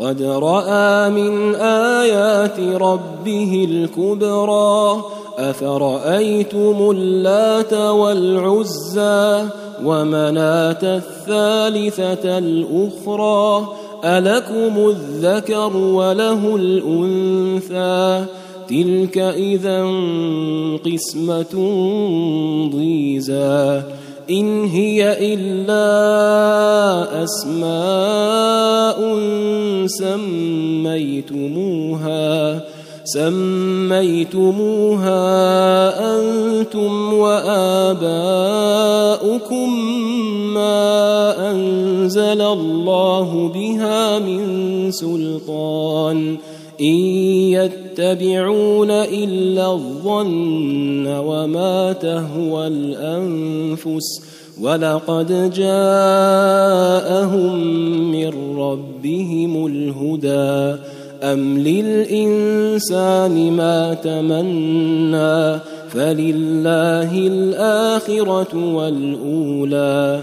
لقد رأى من آيات ربه الكبرى. أفرأيتم اللات والعزى ومناة الثالثة الأخرى؟ ألكم الذكر وله الأنثى؟ تلك إذا قسمة ضيزى. إن هي إلا أسماء سميتموها سميتموها أنتم وآباؤكم ما أنزل الله بها من سلطان. إن يتبعون إلا الظن وما تهوى الأنفس ولقد جاءهم من ربهم الهدى أم للإنسان ما تمنى فلله الآخرة والأولى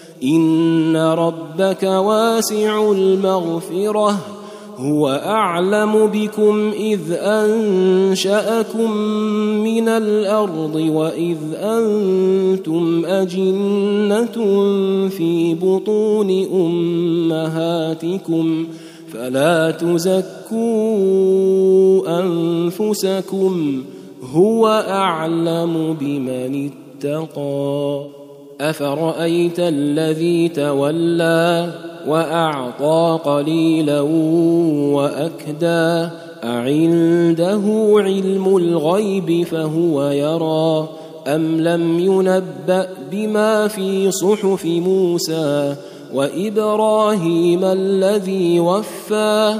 ان ربك واسع المغفره هو اعلم بكم اذ انشاكم من الأرض واذ أنتم اجنه في بطون امهاتكم فلا تزكوا انفسكم هو اعلم بمن اتقى أفرأيت الذي تولى وأعطى قليلا وأكدى أعنده علم الغيب فهو يرى أم لم ينبأ بما في صحف موسى وإبراهيم الذي وفى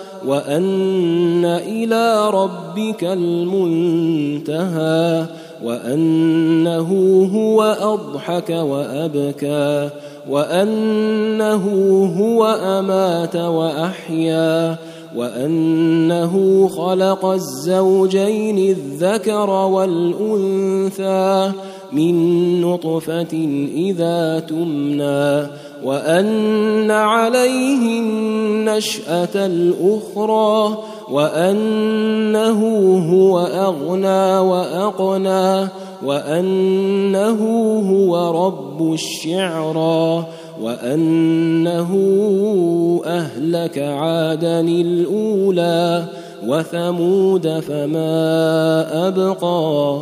وأن إلى ربك المنتهى وأنه هو أضحك وأبكى وأنه هو أمات وأحيا وأنه خلق الزوجين الذكر والأنثى من نطفة إذا تمنى وأن عليه النشأة الأخرى وأنه هو أغنى وأقنى وأنه هو رب الشعرى وأنه أهلك عادا الأولى وثمود فما أبقى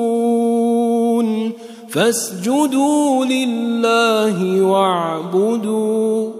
فاسجدوا لله واعبدوا